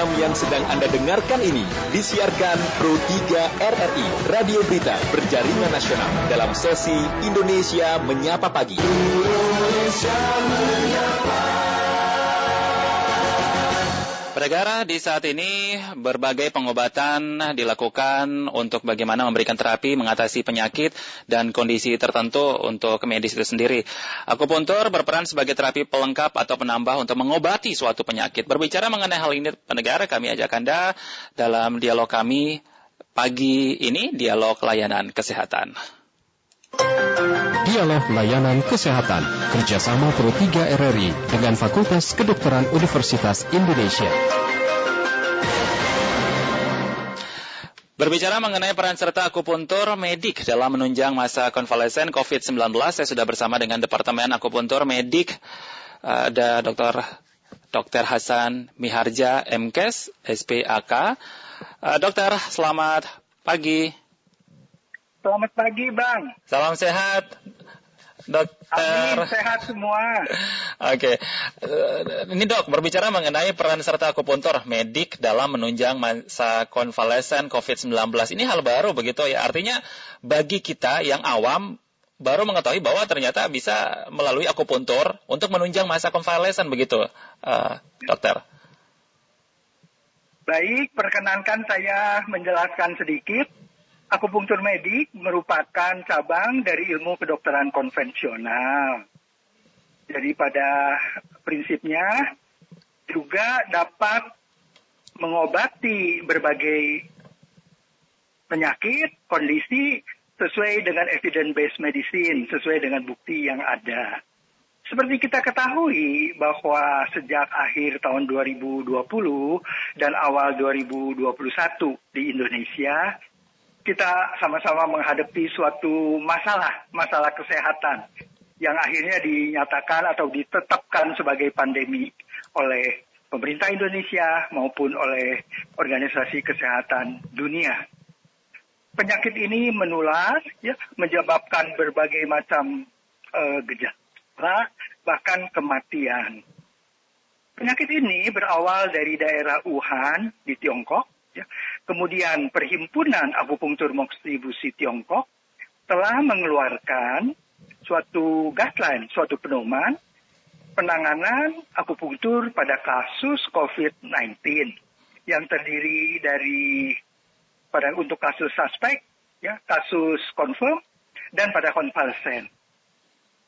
Program yang sedang Anda dengarkan ini disiarkan Pro 3 RRI, Radio Berita Berjaringan Nasional dalam sesi Indonesia Menyapa Pagi. Indonesia Menyapa. Pendengar, di saat ini berbagai pengobatan dilakukan untuk bagaimana memberikan terapi mengatasi penyakit dan kondisi tertentu untuk medis itu sendiri. Akupuntur berperan sebagai terapi pelengkap atau penambah untuk mengobati suatu penyakit. Berbicara mengenai hal ini, pendengar, kami ajak Anda dalam dialog kami pagi ini, dialog layanan kesehatan. Dialog Layanan Kesehatan kerjasama Pro 3 RRI dengan Fakultas Kedokteran Universitas Indonesia. Berbicara mengenai peran serta akupuntur medik dalam menunjang masa konvalesen COVID-19, saya sudah bersama dengan Departemen Akupuntur Medik, ada Dr. Dr. Hasan Miharja, MKes, SPAK. Dokter, selamat pagi. Selamat pagi, Bang. Salam sehat, Dokter. Amin, sehat semua. Oke. Okay. Ini dok, berbicara mengenai peran serta akupuntur medik dalam menunjang masa konvalesen COVID-19. Ini hal baru begitu ya. Artinya bagi kita yang awam baru mengetahui bahwa ternyata bisa melalui akupuntur untuk menunjang masa konvalesen begitu, uh, dokter. Baik, perkenankan saya menjelaskan sedikit Akupunktur medik merupakan cabang dari ilmu kedokteran konvensional. Jadi pada prinsipnya juga dapat mengobati berbagai penyakit, kondisi sesuai dengan evidence-based medicine, sesuai dengan bukti yang ada. Seperti kita ketahui bahwa sejak akhir tahun 2020 dan awal 2021 di Indonesia, kita sama-sama menghadapi suatu masalah, masalah kesehatan yang akhirnya dinyatakan atau ditetapkan sebagai pandemi oleh pemerintah Indonesia maupun oleh organisasi kesehatan dunia. Penyakit ini menular, ya, menyebabkan berbagai macam uh, gejala, bahkan kematian. Penyakit ini berawal dari daerah Wuhan di Tiongkok Ya. Kemudian Perhimpunan Akupunktur Moksibusi Tiongkok telah mengeluarkan suatu guideline, suatu pedoman penanganan akupunktur pada kasus COVID-19 yang terdiri dari pada untuk kasus suspek, ya, kasus confirm dan pada konvalesen.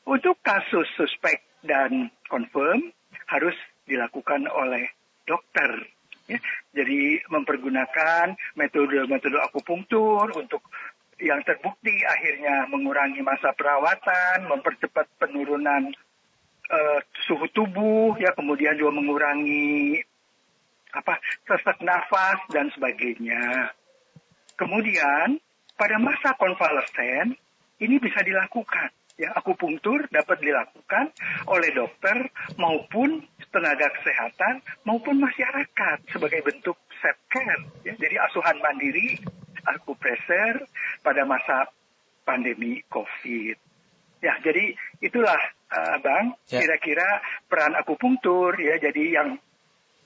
Untuk kasus suspek dan confirm harus dilakukan oleh dokter Ya, jadi mempergunakan metode-metode akupunktur untuk yang terbukti akhirnya mengurangi masa perawatan, mempercepat penurunan uh, suhu tubuh, ya kemudian juga mengurangi apa sesak nafas dan sebagainya. Kemudian pada masa konvalesen ini bisa dilakukan ya akupunktur dapat dilakukan oleh dokter maupun tenaga kesehatan maupun masyarakat sebagai bentuk self care. Ya jadi asuhan mandiri akupresur pada masa pandemi covid. Ya jadi itulah uh, bang ya. kira-kira peran akupunktur. Ya jadi yang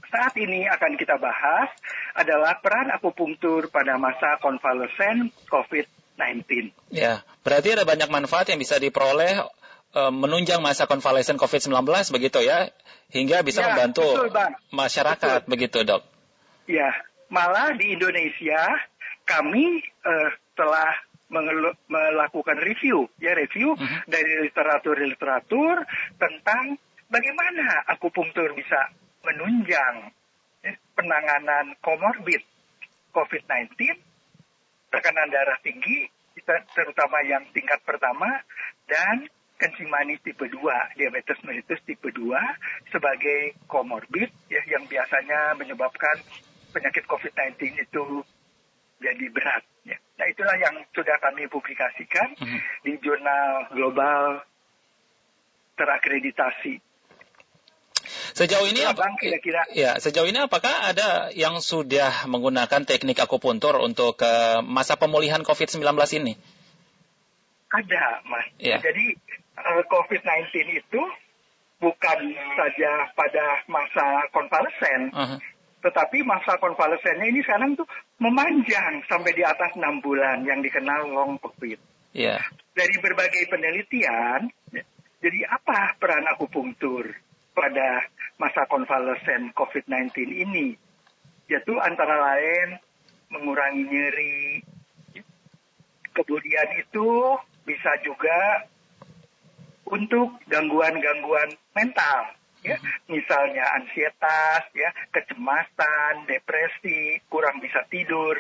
saat ini akan kita bahas adalah peran akupunktur pada masa konvalesen COVID 19 Ya, berarti ada banyak manfaat yang bisa diperoleh e, menunjang masa konvalesen COVID-19 begitu ya, hingga bisa ya, membantu betul, Bang. masyarakat betul. begitu, Dok. Ya, malah di Indonesia kami uh, telah melakukan review, ya review uh mhm. -huh. dari literatur-literatur tentang bagaimana akupunktur bisa menunjang ya, penanganan komorbid COVID-19 tekanan darah tinggi, terutama yang tingkat pertama, dan kencing manis tipe 2, diabetes mellitus tipe 2 sebagai komorbid ya, yang biasanya menyebabkan penyakit COVID-19 itu jadi berat. Ya. Nah itulah yang sudah kami publikasikan mm -hmm. di jurnal global terakreditasi Sejauh ini apa kira-kira? Ya, sejauh ini apakah ada yang sudah menggunakan teknik akupuntur untuk uh, masa pemulihan COVID-19 ini? Ada, Mas. Ya. Jadi uh, COVID-19 itu bukan saja pada masa konvalesen, uh -huh. Tetapi masa konvalesennya ini sekarang tuh memanjang sampai di atas enam bulan yang dikenal long COVID. Yeah. Dari berbagai penelitian, jadi apa peran akupunktur pada masa konvalesen COVID-19 ini? Yaitu antara lain mengurangi nyeri, kemudian itu bisa juga untuk gangguan-gangguan mental ya misalnya ansietas ya kecemasan depresi kurang bisa tidur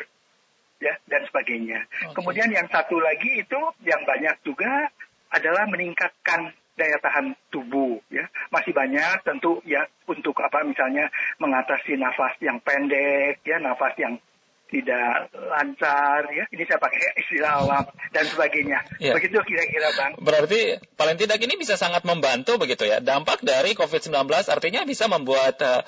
ya dan sebagainya okay. kemudian yang satu lagi itu yang banyak juga adalah meningkatkan daya tahan tubuh ya. Masih banyak tentu ya untuk apa misalnya mengatasi nafas yang pendek ya nafas yang tidak lancar ya. Ini saya pakai istilah awam dan sebagainya. Ya. begitu kira-kira bang. Berarti paling tidak ini bisa sangat membantu begitu ya. Dampak dari COVID-19 artinya bisa membuat uh,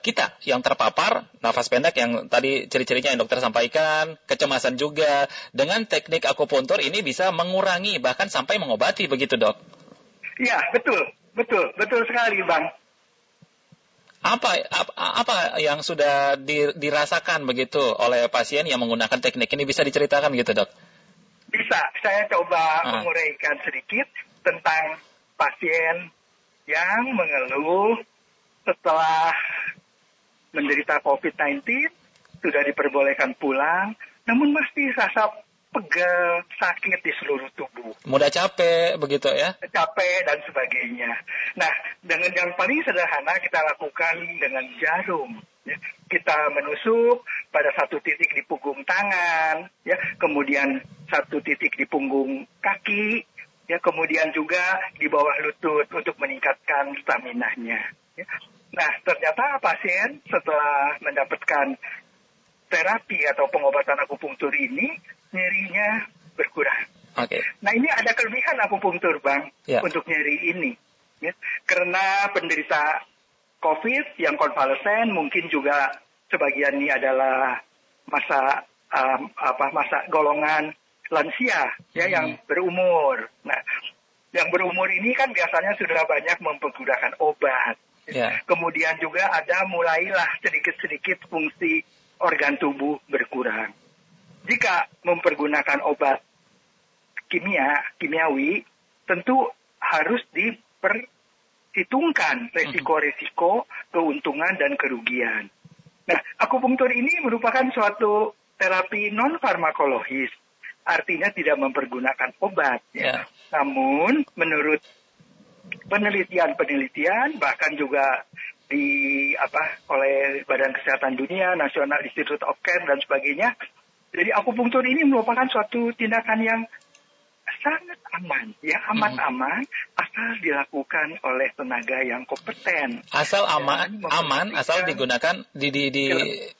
kita yang terpapar nafas pendek yang tadi ciri-cirinya yang dokter sampaikan kecemasan juga dengan teknik akupuntur ini bisa mengurangi bahkan sampai mengobati begitu dok iya betul. Betul. Betul sekali bang. Apa apa, apa yang sudah dirasakan begitu oleh pasien yang menggunakan teknik ini? Bisa diceritakan gitu dok? Bisa, saya coba ah. menguraikan sedikit tentang pasien yang mengeluh setelah menderita COVID-19 sudah diperbolehkan pulang, namun masih rasa pegel, sakit di seluruh tubuh. Mudah capek, begitu ya? Capek dan sebagainya. Nah, dengan yang paling sederhana kita lakukan dengan jarum. Ya. Kita menusuk pada satu titik di punggung tangan, ya, kemudian satu titik di punggung kaki, ya, kemudian juga di bawah lutut untuk meningkatkan stamina-nya. Ya. Nah, ternyata pasien setelah mendapatkan terapi atau pengobatan akupunktur ini nyerinya berkurang. Oke. Okay. Nah ini ada kelebihan akupunktur bang yeah. untuk nyeri ini, ya. karena penderita COVID yang konvalesen mungkin juga sebagian ini adalah masa um, apa masa golongan lansia ya hmm. yang berumur. Nah, yang berumur ini kan biasanya sudah banyak menggunakan obat. Yeah. Kemudian juga ada mulailah sedikit-sedikit fungsi organ tubuh berkurang jika mempergunakan obat kimia, kimiawi, tentu harus diperhitungkan resiko-resiko, keuntungan dan kerugian. Nah, akupunktur ini merupakan suatu terapi non farmakologis, artinya tidak mempergunakan obat. Ya. Yeah. Namun, menurut penelitian-penelitian, bahkan juga di apa oleh Badan Kesehatan Dunia, National Institute of Care dan sebagainya, jadi akupunktur ini merupakan suatu tindakan yang sangat aman, ya aman hmm. aman asal dilakukan oleh tenaga yang kompeten. Asal aman, aman, asal digunakan di, di, di,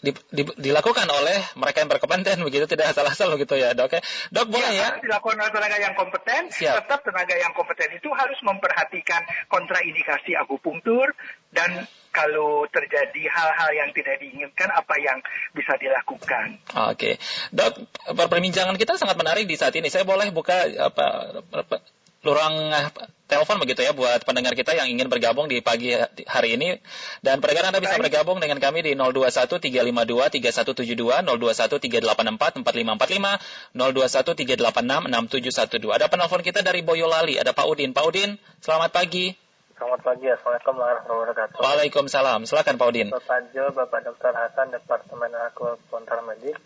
di, di, dilakukan oleh mereka yang berkompeten begitu, tidak asal-asal begitu ya dok. Ya. Dok boleh ya? ya? Dilakukan oleh tenaga yang kompeten, Siap. tetap tenaga yang kompeten itu harus memperhatikan kontraindikasi akupunktur dan kalau terjadi hal-hal yang tidak diinginkan apa yang bisa dilakukan. Oke, dok, perbincangan kita sangat menarik di saat ini. Saya boleh buka apa, apa lorong eh, telepon begitu ya buat pendengar kita yang ingin bergabung di pagi hari ini. Dan pendengar Anda bisa bergabung dengan kami di 021 352 3172 021 384 4545 021 386 6712 ada penelpon kita dari Boyolali. Ada Pak Udin. Pak Udin selamat pagi Selamat pagi, Assalamualaikum warahmatullahi wabarakatuh. Waalaikumsalam, silakan Pak Udin. Bapak Jo, Bapak Dr. Hasan, Departemen Akupuntur Medik.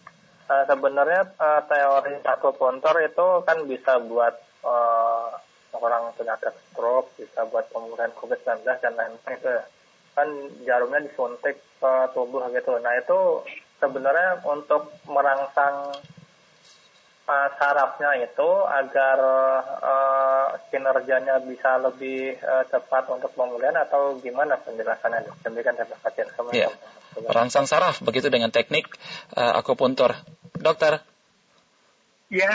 Uh, sebenarnya uh, teori akupuntur itu kan bisa buat uh, orang penyakit stroke, bisa buat pemulihan COVID-19 dan lain-lain itu kan jarumnya disuntik ke tubuh gitu. Nah itu sebenarnya untuk merangsang uh, sarafnya itu agar uh, kinerjanya bisa lebih uh, cepat untuk pemulihan atau gimana penjelasannya? Demikian terima kasih. Ya. Rangsang saraf begitu dengan teknik uh, akupuntur. Dokter. Ya,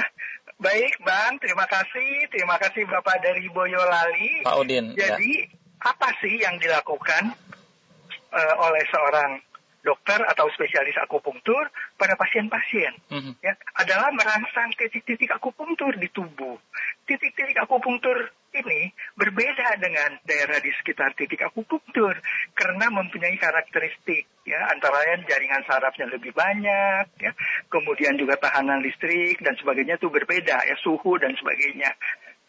baik Bang, terima kasih. Terima kasih Bapak dari Boyolali. Pak Udin. Ya. Jadi, ya. apa sih yang dilakukan uh, oleh seorang dokter atau spesialis akupunktur pada pasien-pasien mm-hmm. ya adalah merangsang titik-titik akupunktur di tubuh. Titik-titik akupunktur ini berbeda dengan daerah di sekitar titik akupunktur karena mempunyai karakteristik ya antara lain jaringan sarafnya lebih banyak ya kemudian juga tahanan listrik dan sebagainya itu berbeda ya suhu dan sebagainya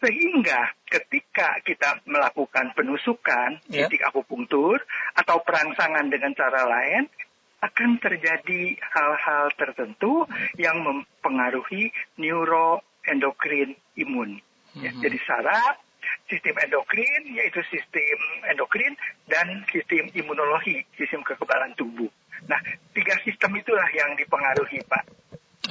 sehingga ketika kita melakukan penusukan yeah. titik akupunktur atau perangsangan dengan cara lain akan terjadi hal-hal tertentu yang mempengaruhi neuroendokrin imun. Ya, mm-hmm. Jadi saraf, sistem endokrin yaitu sistem endokrin dan sistem imunologi, sistem kekebalan tubuh. Nah, tiga sistem itulah yang dipengaruhi, Pak.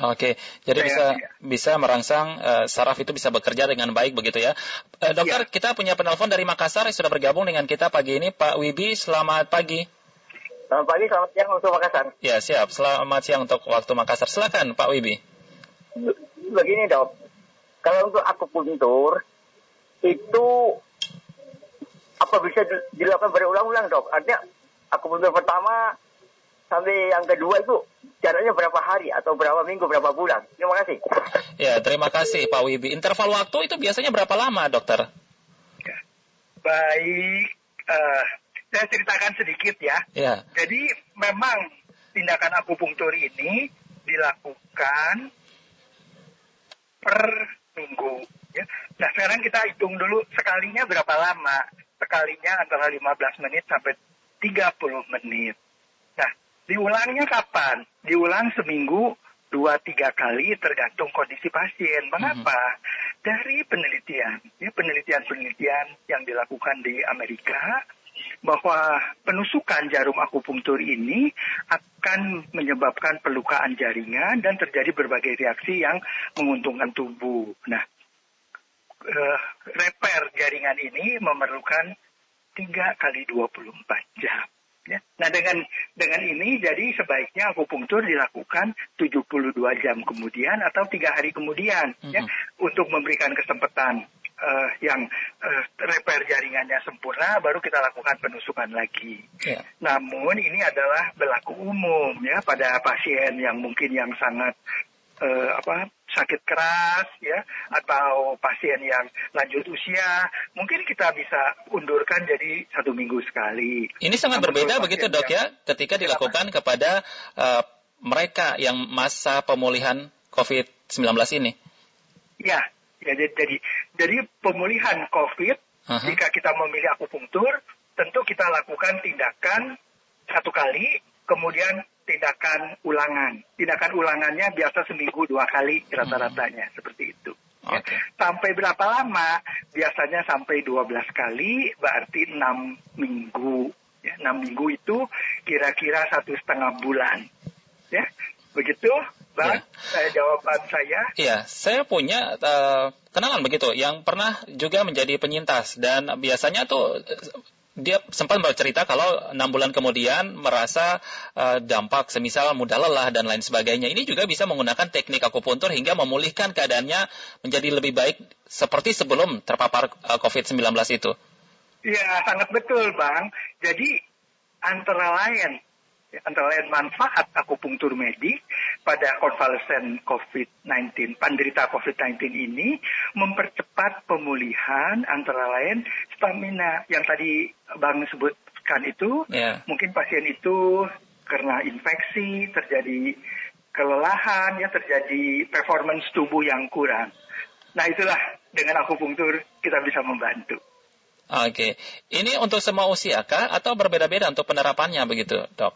Oke, jadi bisa ya. bisa merangsang uh, saraf itu bisa bekerja dengan baik begitu ya. Uh, dokter, ya. kita punya penelpon dari Makassar yang sudah bergabung dengan kita pagi ini, Pak Wibi. Selamat pagi. Selamat pagi, selamat siang untuk Makassar. Ya, siap. Selamat siang untuk waktu Makassar. Silakan, Pak Wibi. Begini, Dok. Kalau untuk akupuntur, itu apa bisa dilakukan berulang-ulang, Dok? Artinya, akupuntur pertama sampai yang kedua itu jaraknya berapa hari atau berapa minggu, berapa bulan? Terima kasih. Ya, terima kasih Pak Wibi. Interval waktu itu biasanya berapa lama, dokter? Baik, uh, saya ceritakan sedikit ya. ya. Jadi memang tindakan akupunktur ini dilakukan per minggu. Ya. Nah sekarang kita hitung dulu sekalinya berapa lama. Sekalinya antara 15 menit sampai 30 menit. Nah diulangnya kapan? Diulang seminggu dua tiga kali tergantung kondisi pasien. Mengapa? Mm -hmm. Dari penelitian, ya penelitian-penelitian yang dilakukan di Amerika bahwa penusukan jarum akupunktur ini akan menyebabkan pelukaan jaringan dan terjadi berbagai reaksi yang menguntungkan tubuh. Nah, uh, repair jaringan ini memerlukan 3 kali 24 jam. Ya. Nah dengan dengan ini jadi sebaiknya akupunktur dilakukan 72 jam kemudian atau tiga hari kemudian mm -hmm. ya untuk memberikan kesempatan uh, yang repair jaringannya sempurna, baru kita lakukan penusukan lagi. Yeah. Namun ini adalah berlaku umum ya pada pasien yang mungkin yang sangat uh, apa sakit keras ya atau pasien yang lanjut usia mungkin kita bisa undurkan jadi satu minggu sekali. Ini sangat Namun berbeda begitu dok ya ketika dilakukan apa? kepada uh, mereka yang masa pemulihan COVID-19 ini. Ya, Ya, jadi jadi pemulihan COVID uh-huh. jika kita memilih akupunktur tentu kita lakukan tindakan satu kali kemudian tindakan ulangan. Tindakan ulangannya biasa seminggu dua kali rata-ratanya hmm. seperti itu. Okay. Ya. Sampai berapa lama? Biasanya sampai 12 kali, berarti 6 minggu. Ya, 6 minggu itu kira-kira satu setengah bulan. Ya, begitu. Bang, ya. saya jawaban saya. Iya, saya punya uh, kenalan begitu yang pernah juga menjadi penyintas dan biasanya tuh dia sempat bercerita kalau enam bulan kemudian merasa uh, dampak semisal mudah lelah dan lain sebagainya. Ini juga bisa menggunakan teknik akupuntur hingga memulihkan keadaannya menjadi lebih baik seperti sebelum terpapar uh, eh, COVID-19 itu. Iya, sangat betul, Bang. Jadi antara lain antara lain manfaat akupunktur medik pada konvalesen COVID-19, penderita COVID-19 ini mempercepat pemulihan antara lain stamina yang tadi Bang sebutkan itu. Yeah. Mungkin pasien itu karena infeksi terjadi kelelahan, ya terjadi performance tubuh yang kurang. Nah itulah dengan akupunktur kita bisa membantu. Oke, ini untuk semua usia kah atau berbeda-beda untuk penerapannya begitu, dok?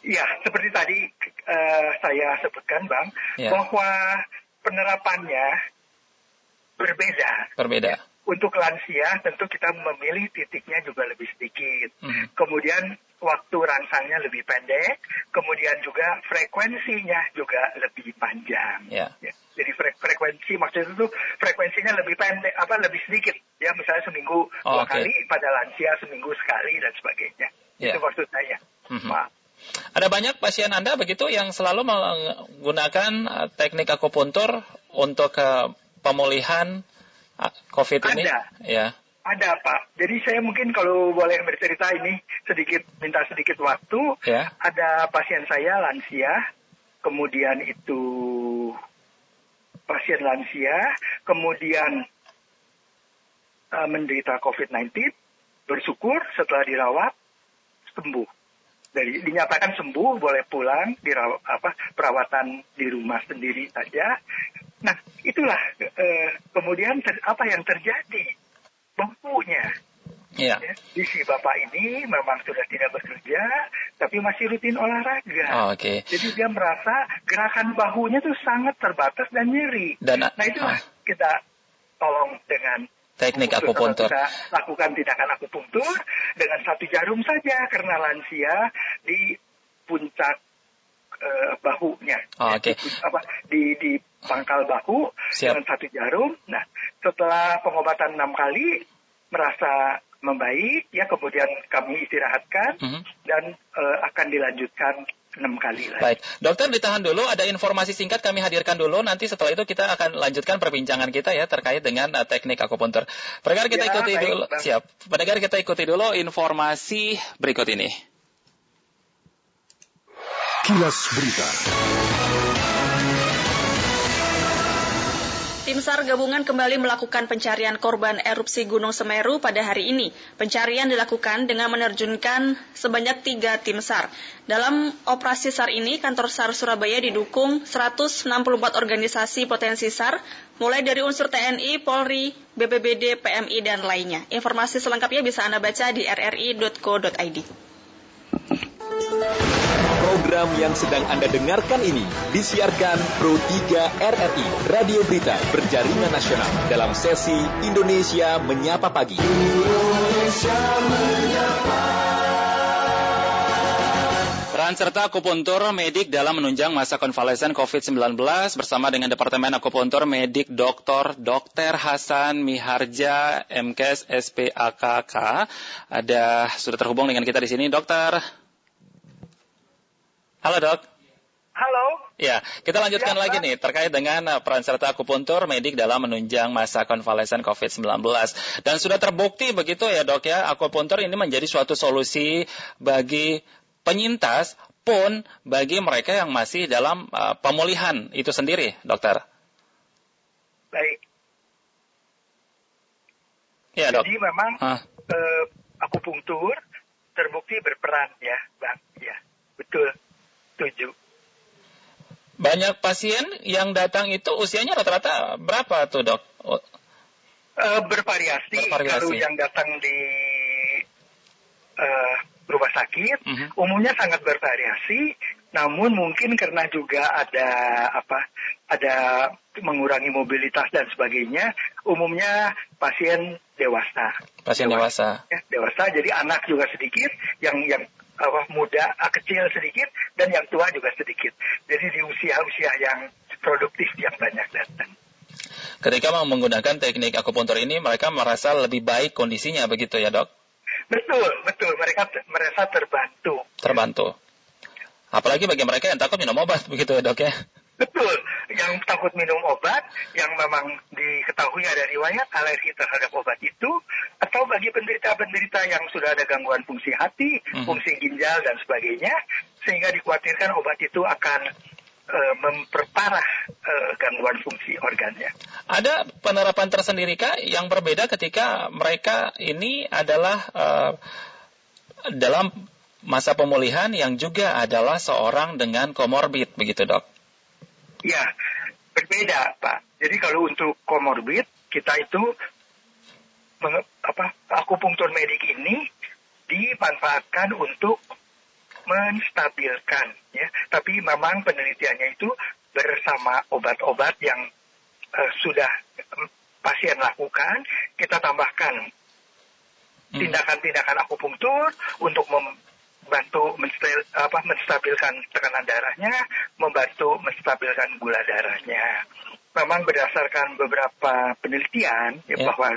Ya, seperti tadi uh, saya sebutkan, Bang, ya. bahwa penerapannya berbeda. Berbeda. Untuk lansia tentu kita memilih titiknya juga lebih sedikit. Hmm. Kemudian waktu rangsangnya lebih pendek, kemudian juga frekuensinya juga lebih panjang. Yeah. Ya. Jadi fre frekuensi maksudnya itu frekuensinya lebih pendek, apa lebih sedikit. Ya misalnya seminggu oh, dua okay. kali, pada lansia seminggu sekali dan sebagainya. Yeah. Itu maksud saya. Mm -hmm. Maaf. Ada banyak pasien Anda begitu yang selalu menggunakan uh, teknik akupuntur untuk uh, pemulihan uh, COVID ini? Ada. Ya. Ada Pak. Jadi saya mungkin kalau boleh bercerita ini sedikit minta sedikit waktu. Ya. Ada pasien saya lansia, kemudian itu pasien lansia, kemudian uh, menderita COVID-19, bersyukur setelah dirawat sembuh. Dari dinyatakan sembuh boleh pulang dirawat apa perawatan di rumah sendiri saja. Nah itulah uh, kemudian ter, apa yang terjadi bangkunya Iya. Ya, di si bapak ini memang sudah tidak bekerja, tapi masih rutin olahraga. Oh, Oke. Jadi dia merasa gerakan bahunya tuh sangat terbatas dan nyeri. Dan Nah itu ah, kita tolong dengan teknik akupunktur. akupunktur. Kita lakukan tindakan akupunktur dengan satu jarum saja karena lansia di puncak eh, bahunya. Oh, Oke. Di, apa, di, di pangkal bahu Siap. dengan satu jarum. Nah, setelah pengobatan enam kali merasa membaik, ya kemudian kami istirahatkan Mhm. dan eh, akan dilanjutkan enam kali lagi. Baik, dokter ditahan dulu. Ada informasi singkat kami hadirkan dulu. Nanti setelah itu kita akan lanjutkan perbincangan kita ya terkait dengan uh, teknik akupunktur. Pendengar kita Ya, ikuti baik, dulu. Bang. Siap. Pendengar kita ikuti dulu informasi berikut ini. Kilas Berita. Tim SAR gabungan kembali melakukan pencarian korban erupsi Gunung Semeru pada hari ini. Pencarian dilakukan dengan menerjunkan sebanyak tiga tim SAR. Dalam operasi SAR ini, kantor SAR Surabaya didukung 164 organisasi potensi SAR, mulai dari unsur TNI, Polri, BPBD, PMI, dan lainnya. Informasi selengkapnya bisa Anda baca di rri.co.id. Program yang sedang Anda dengarkan ini disiarkan Pro 3 RRI, Radio Berita Berjaringan Nasional dalam sesi Indonesia Menyapa Pagi. Peran serta akupuntur medik dalam menunjang masa konvalesen COVID-19 bersama dengan Departemen Akupuntur Medik Dr. Dr. Hasan Miharja MKes SPAKK. Ada sudah terhubung dengan kita di sini, Dokter. Halo, Dok. Halo, Ya, kita lanjutkan Ya, lagi Pak. nih terkait dengan uh, peran serta akupuntur medik dalam menunjang masa konvalesen COVID-19. Dan sudah terbukti begitu ya dok ya, akupuntur ini menjadi suatu solusi bagi penyintas pun bagi mereka yang masih dalam uh, pemulihan itu sendiri, dokter. baik. Ya dok. Jadi memang Ah, eh, akupunktur terbukti berperan ya, Bang. Ya, betul. Setuju. banyak pasien yang datang itu usianya rata-rata berapa tuh dok? Eh, bervariasi. Bervariasi. Kalau yang datang di eh, rumah sakit, Mhm. umumnya sangat bervariasi. Namun mungkin karena juga ada apa, ada mengurangi mobilitas dan sebagainya, umumnya pasien dewasa. pasien dewasa. Ya, dewasa. Jadi anak juga sedikit, yang yang apa, muda, ah, kecil sedikit, dan yang tua juga sedikit. Jadi di usia-usia yang produktif yang banyak datang. Ketika mau menggunakan teknik akupuntur ini, mereka merasa lebih baik kondisinya begitu ya dok? Betul, betul. Mereka merasa terbantu. terbantu. Apalagi bagi mereka yang takut minum obat begitu ya dok ya. Betul. Yang takut minum obat, yang memang diketahui ada riwayat alergi terhadap obat itu, atau bagi penderita-penderita yang sudah ada gangguan fungsi hati, Mhm. fungsi ginjal, dan sebagainya, sehingga dikhawatirkan obat itu akan eh, memperparah eh, gangguan fungsi organnya. Ada penerapan tersendiri kah yang berbeda ketika mereka ini adalah eh, dalam masa pemulihan yang juga adalah seorang dengan komorbid begitu dok? Ya, berbeda, Pak. Jadi kalau untuk komorbid, kita itu menge- apa akupunktur medik ini dimanfaatkan untuk menstabilkan, ya. Tapi memang penelitiannya itu bersama obat-obat yang eh, sudah pasien lakukan, kita tambahkan Hmm. tindakan-tindakan akupunktur untuk membantu apa, menstabilkan tekanan darahnya, membantu menstabilkan gula darahnya. Memang berdasarkan beberapa penelitian ya, Ya. bahwa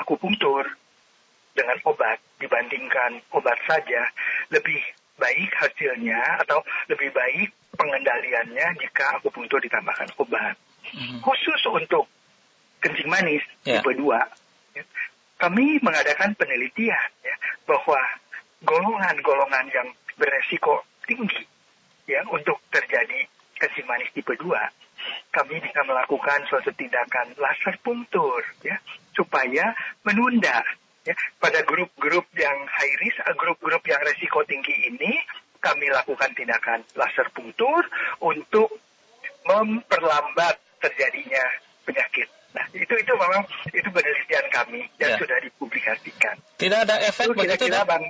akupunktur dengan obat dibandingkan obat saja lebih baik hasilnya atau lebih baik pengendaliannya jika akupunktur ditambahkan obat. Mhm. Khusus untuk kencing manis Ya. tipe 2, ya, kami mengadakan penelitian ya, bahwa golongan-golongan yang beresiko tinggi ya untuk terjadi kencing manis tipe 2 kami bisa melakukan suatu tindakan laser puntur ya supaya menunda ya pada grup-grup yang high risk, grup-grup yang resiko tinggi ini kami lakukan tindakan laser puntur untuk memperlambat terjadinya penyakit. Nah, itu itu memang itu penelitian kami dan ya. sudah dipublikasikan. Tidak ada efek itu begitu, kira -kira bang,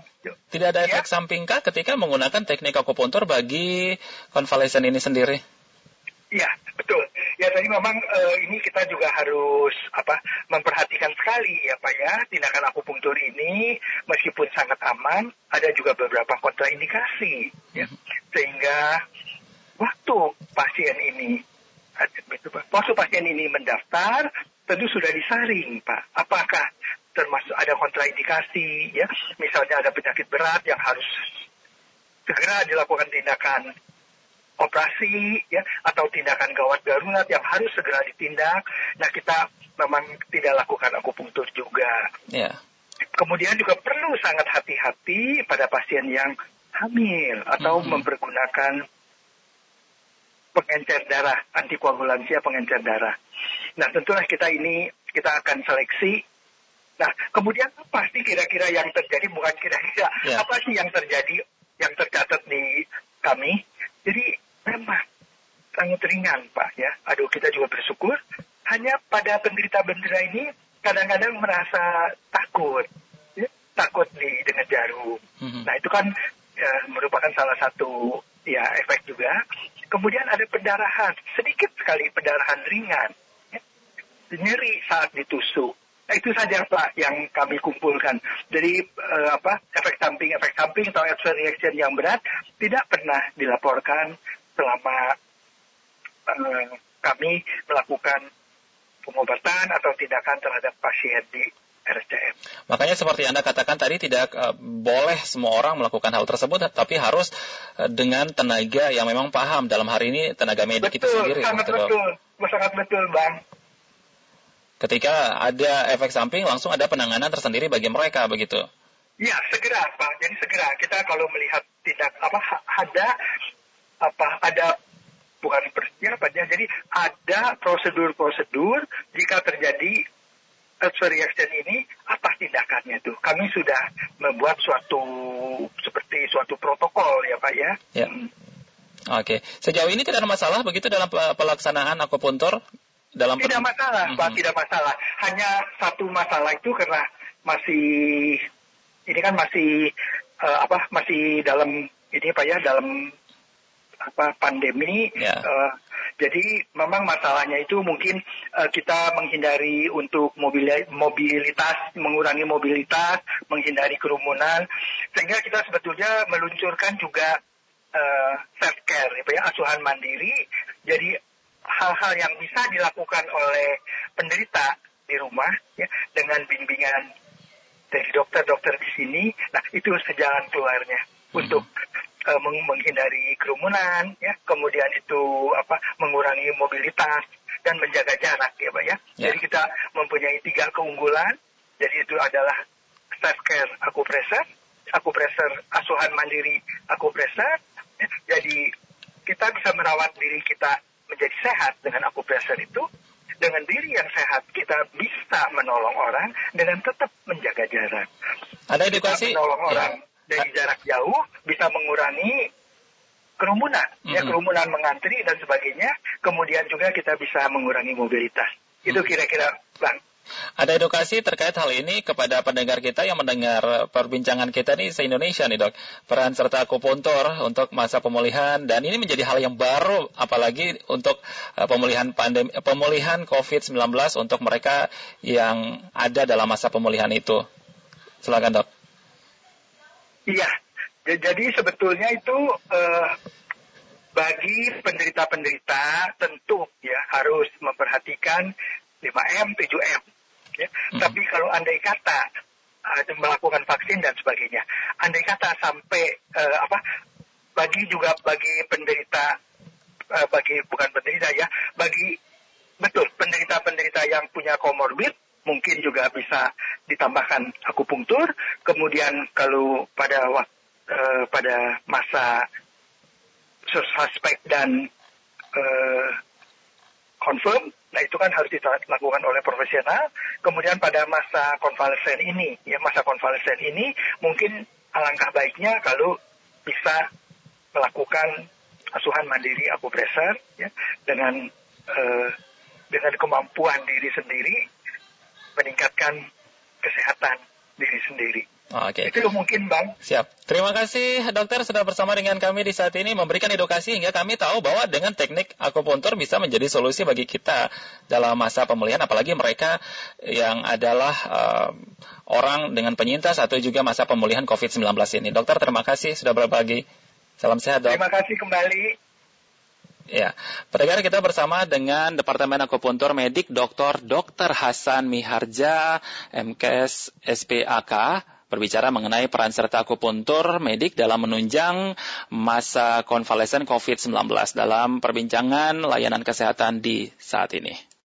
Tidak ada efek ya. sampingkah ketika menggunakan teknik akupuntur bagi konvalesen ini sendiri? Iya, betul. Ya tadi memang uh, ini kita juga harus apa memperhatikan sekali ya Pak ya tindakan akupunktur ini meskipun sangat aman ada juga beberapa kontraindikasi ya sehingga waktu pasien ini waktu pasien ini mendaftar tentu sudah disaring Pak apakah termasuk ada kontraindikasi ya misalnya ada penyakit berat yang harus segera dilakukan tindakan operasi ya atau tindakan gawat darurat yang harus segera ditindak. Nah kita memang tidak lakukan akupunktur juga. Yeah. Kemudian juga perlu sangat hati-hati pada pasien yang hamil atau mm -hmm. mempergunakan pengencer darah, antikoagulansia pengencer darah. Nah tentulah kita ini kita akan seleksi. Nah kemudian apa sih kira-kira yang terjadi bukan kira-kira yeah. apa sih yang terjadi yang tercatat di kami? Jadi memang sangat ringan Pak ya. Aduh kita juga bersyukur. Hanya pada penderita bendera ini kadang-kadang merasa takut. Ya, takut di dengan jarum. Mm-hmm. Nah itu kan ya, merupakan salah satu ya efek juga. Kemudian ada pendarahan, sedikit sekali pendarahan ringan. Ya. Nyeri saat ditusuk. Nah, itu saja Pak yang kami kumpulkan. Jadi uh, apa efek samping efek samping atau adverse reaction yang berat tidak pernah dilaporkan selama uh, kami melakukan pengobatan atau tindakan terhadap pasien di RSCM. Makanya seperti Anda katakan tadi tidak uh, boleh semua orang melakukan hal tersebut, tapi harus uh, dengan tenaga yang memang paham dalam hari ini tenaga medik betul, itu sendiri. Sangat betul, betul, sangat betul, bang. Ketika ada efek samping, langsung ada penanganan tersendiri bagi mereka, begitu. Ya, segera, Pak. Jadi segera kita kalau melihat tidak apa ada apa ada bukan persiapannya jadi ada prosedur-prosedur jika terjadi adverse reaction ini apa tindakannya tuh kami sudah membuat suatu seperti suatu protokol ya pak ya, ya. Hmm. Oke, sejauh ini tidak ada masalah begitu dalam pelaksanaan akupuntur dalam tidak masalah, mm -hmm. Pak, tidak masalah. Hanya satu masalah itu karena masih ini kan masih uh, apa masih dalam ini Pak ya dalam apa pandemi. Yeah. Ya. Uh, jadi memang masalahnya itu mungkin uh, kita menghindari untuk mobilitas, mengurangi mobilitas, menghindari kerumunan, sehingga kita sebetulnya meluncurkan juga uh, self care, ya, asuhan mandiri. Jadi hal-hal yang bisa dilakukan oleh penderita di rumah, ya, dengan bimbingan dari dokter-dokter di sini, nah itu sejalan keluarnya untuk uh, menghindari kerumunan, ya, kemudian itu apa mengurangi mobilitas dan menjaga jarak, ya, pak ya. ya. Jadi kita mempunyai tiga keunggulan. Jadi itu adalah self care akupresur, akupresur asuhan mandiri akupresur. Ya. Jadi kita bisa merawat diri kita menjadi sehat dengan akupresur itu. Dengan diri yang sehat kita bisa menolong orang dengan tetap menjaga jarak. Ada edukasi. Kita menolong orang. Ya dari jarak jauh bisa mengurangi kerumunan, mm-hmm. ya kerumunan mengantri dan sebagainya. Kemudian juga kita bisa mengurangi mobilitas. Itu kira-kira, bang. Ada edukasi terkait hal ini kepada pendengar kita yang mendengar perbincangan kita nih se-Indonesia nih dok. Peran serta akupuntur untuk masa pemulihan dan ini menjadi hal yang baru apalagi untuk uh, pemulihan pandemi pemulihan COVID-19 untuk mereka yang ada dalam masa pemulihan itu. Silakan dok. Iya, jadi sebetulnya itu uh, bagi penderita-penderita tentu ya harus memperhatikan 5M, 7M. Ya. Hmm. Tapi kalau andai kata uh, melakukan vaksin dan sebagainya, andai kata sampai uh, apa bagi juga bagi penderita uh, bagi bukan penderita ya, bagi betul penderita-penderita yang punya komorbid mungkin juga bisa ditambahkan akupunktur. Kemudian kalau pada waktu uh, pada masa suspek dan uh, confirm, nah itu kan harus dilakukan oleh profesional. Kemudian pada masa konvalesen ini, ya masa konvalesen ini mungkin alangkah baiknya kalau bisa melakukan asuhan mandiri akupresur ya dengan uh, dengan kemampuan diri sendiri meningkatkan kesehatan diri sendiri. Oke. Okay. Itu mungkin Bang. Siap. Terima kasih dokter sudah bersama dengan kami di saat ini memberikan edukasi hingga kami tahu bahwa dengan teknik akupuntur bisa menjadi solusi bagi kita dalam masa pemulihan apalagi mereka yang adalah uh, orang dengan penyintas atau juga masa pemulihan COVID-19 ini. Dokter terima kasih sudah berbagi. Salam sehat dok. Terima kasih kembali. Ya, pendengar kita bersama dengan Departemen Akupuntur Medik Dr. Dr. Hasan Miharja, MKS SPAK, berbicara mengenai peran serta akupuntur medik dalam menunjang masa konvalesen COVID-19 dalam perbincangan layanan kesehatan di saat ini.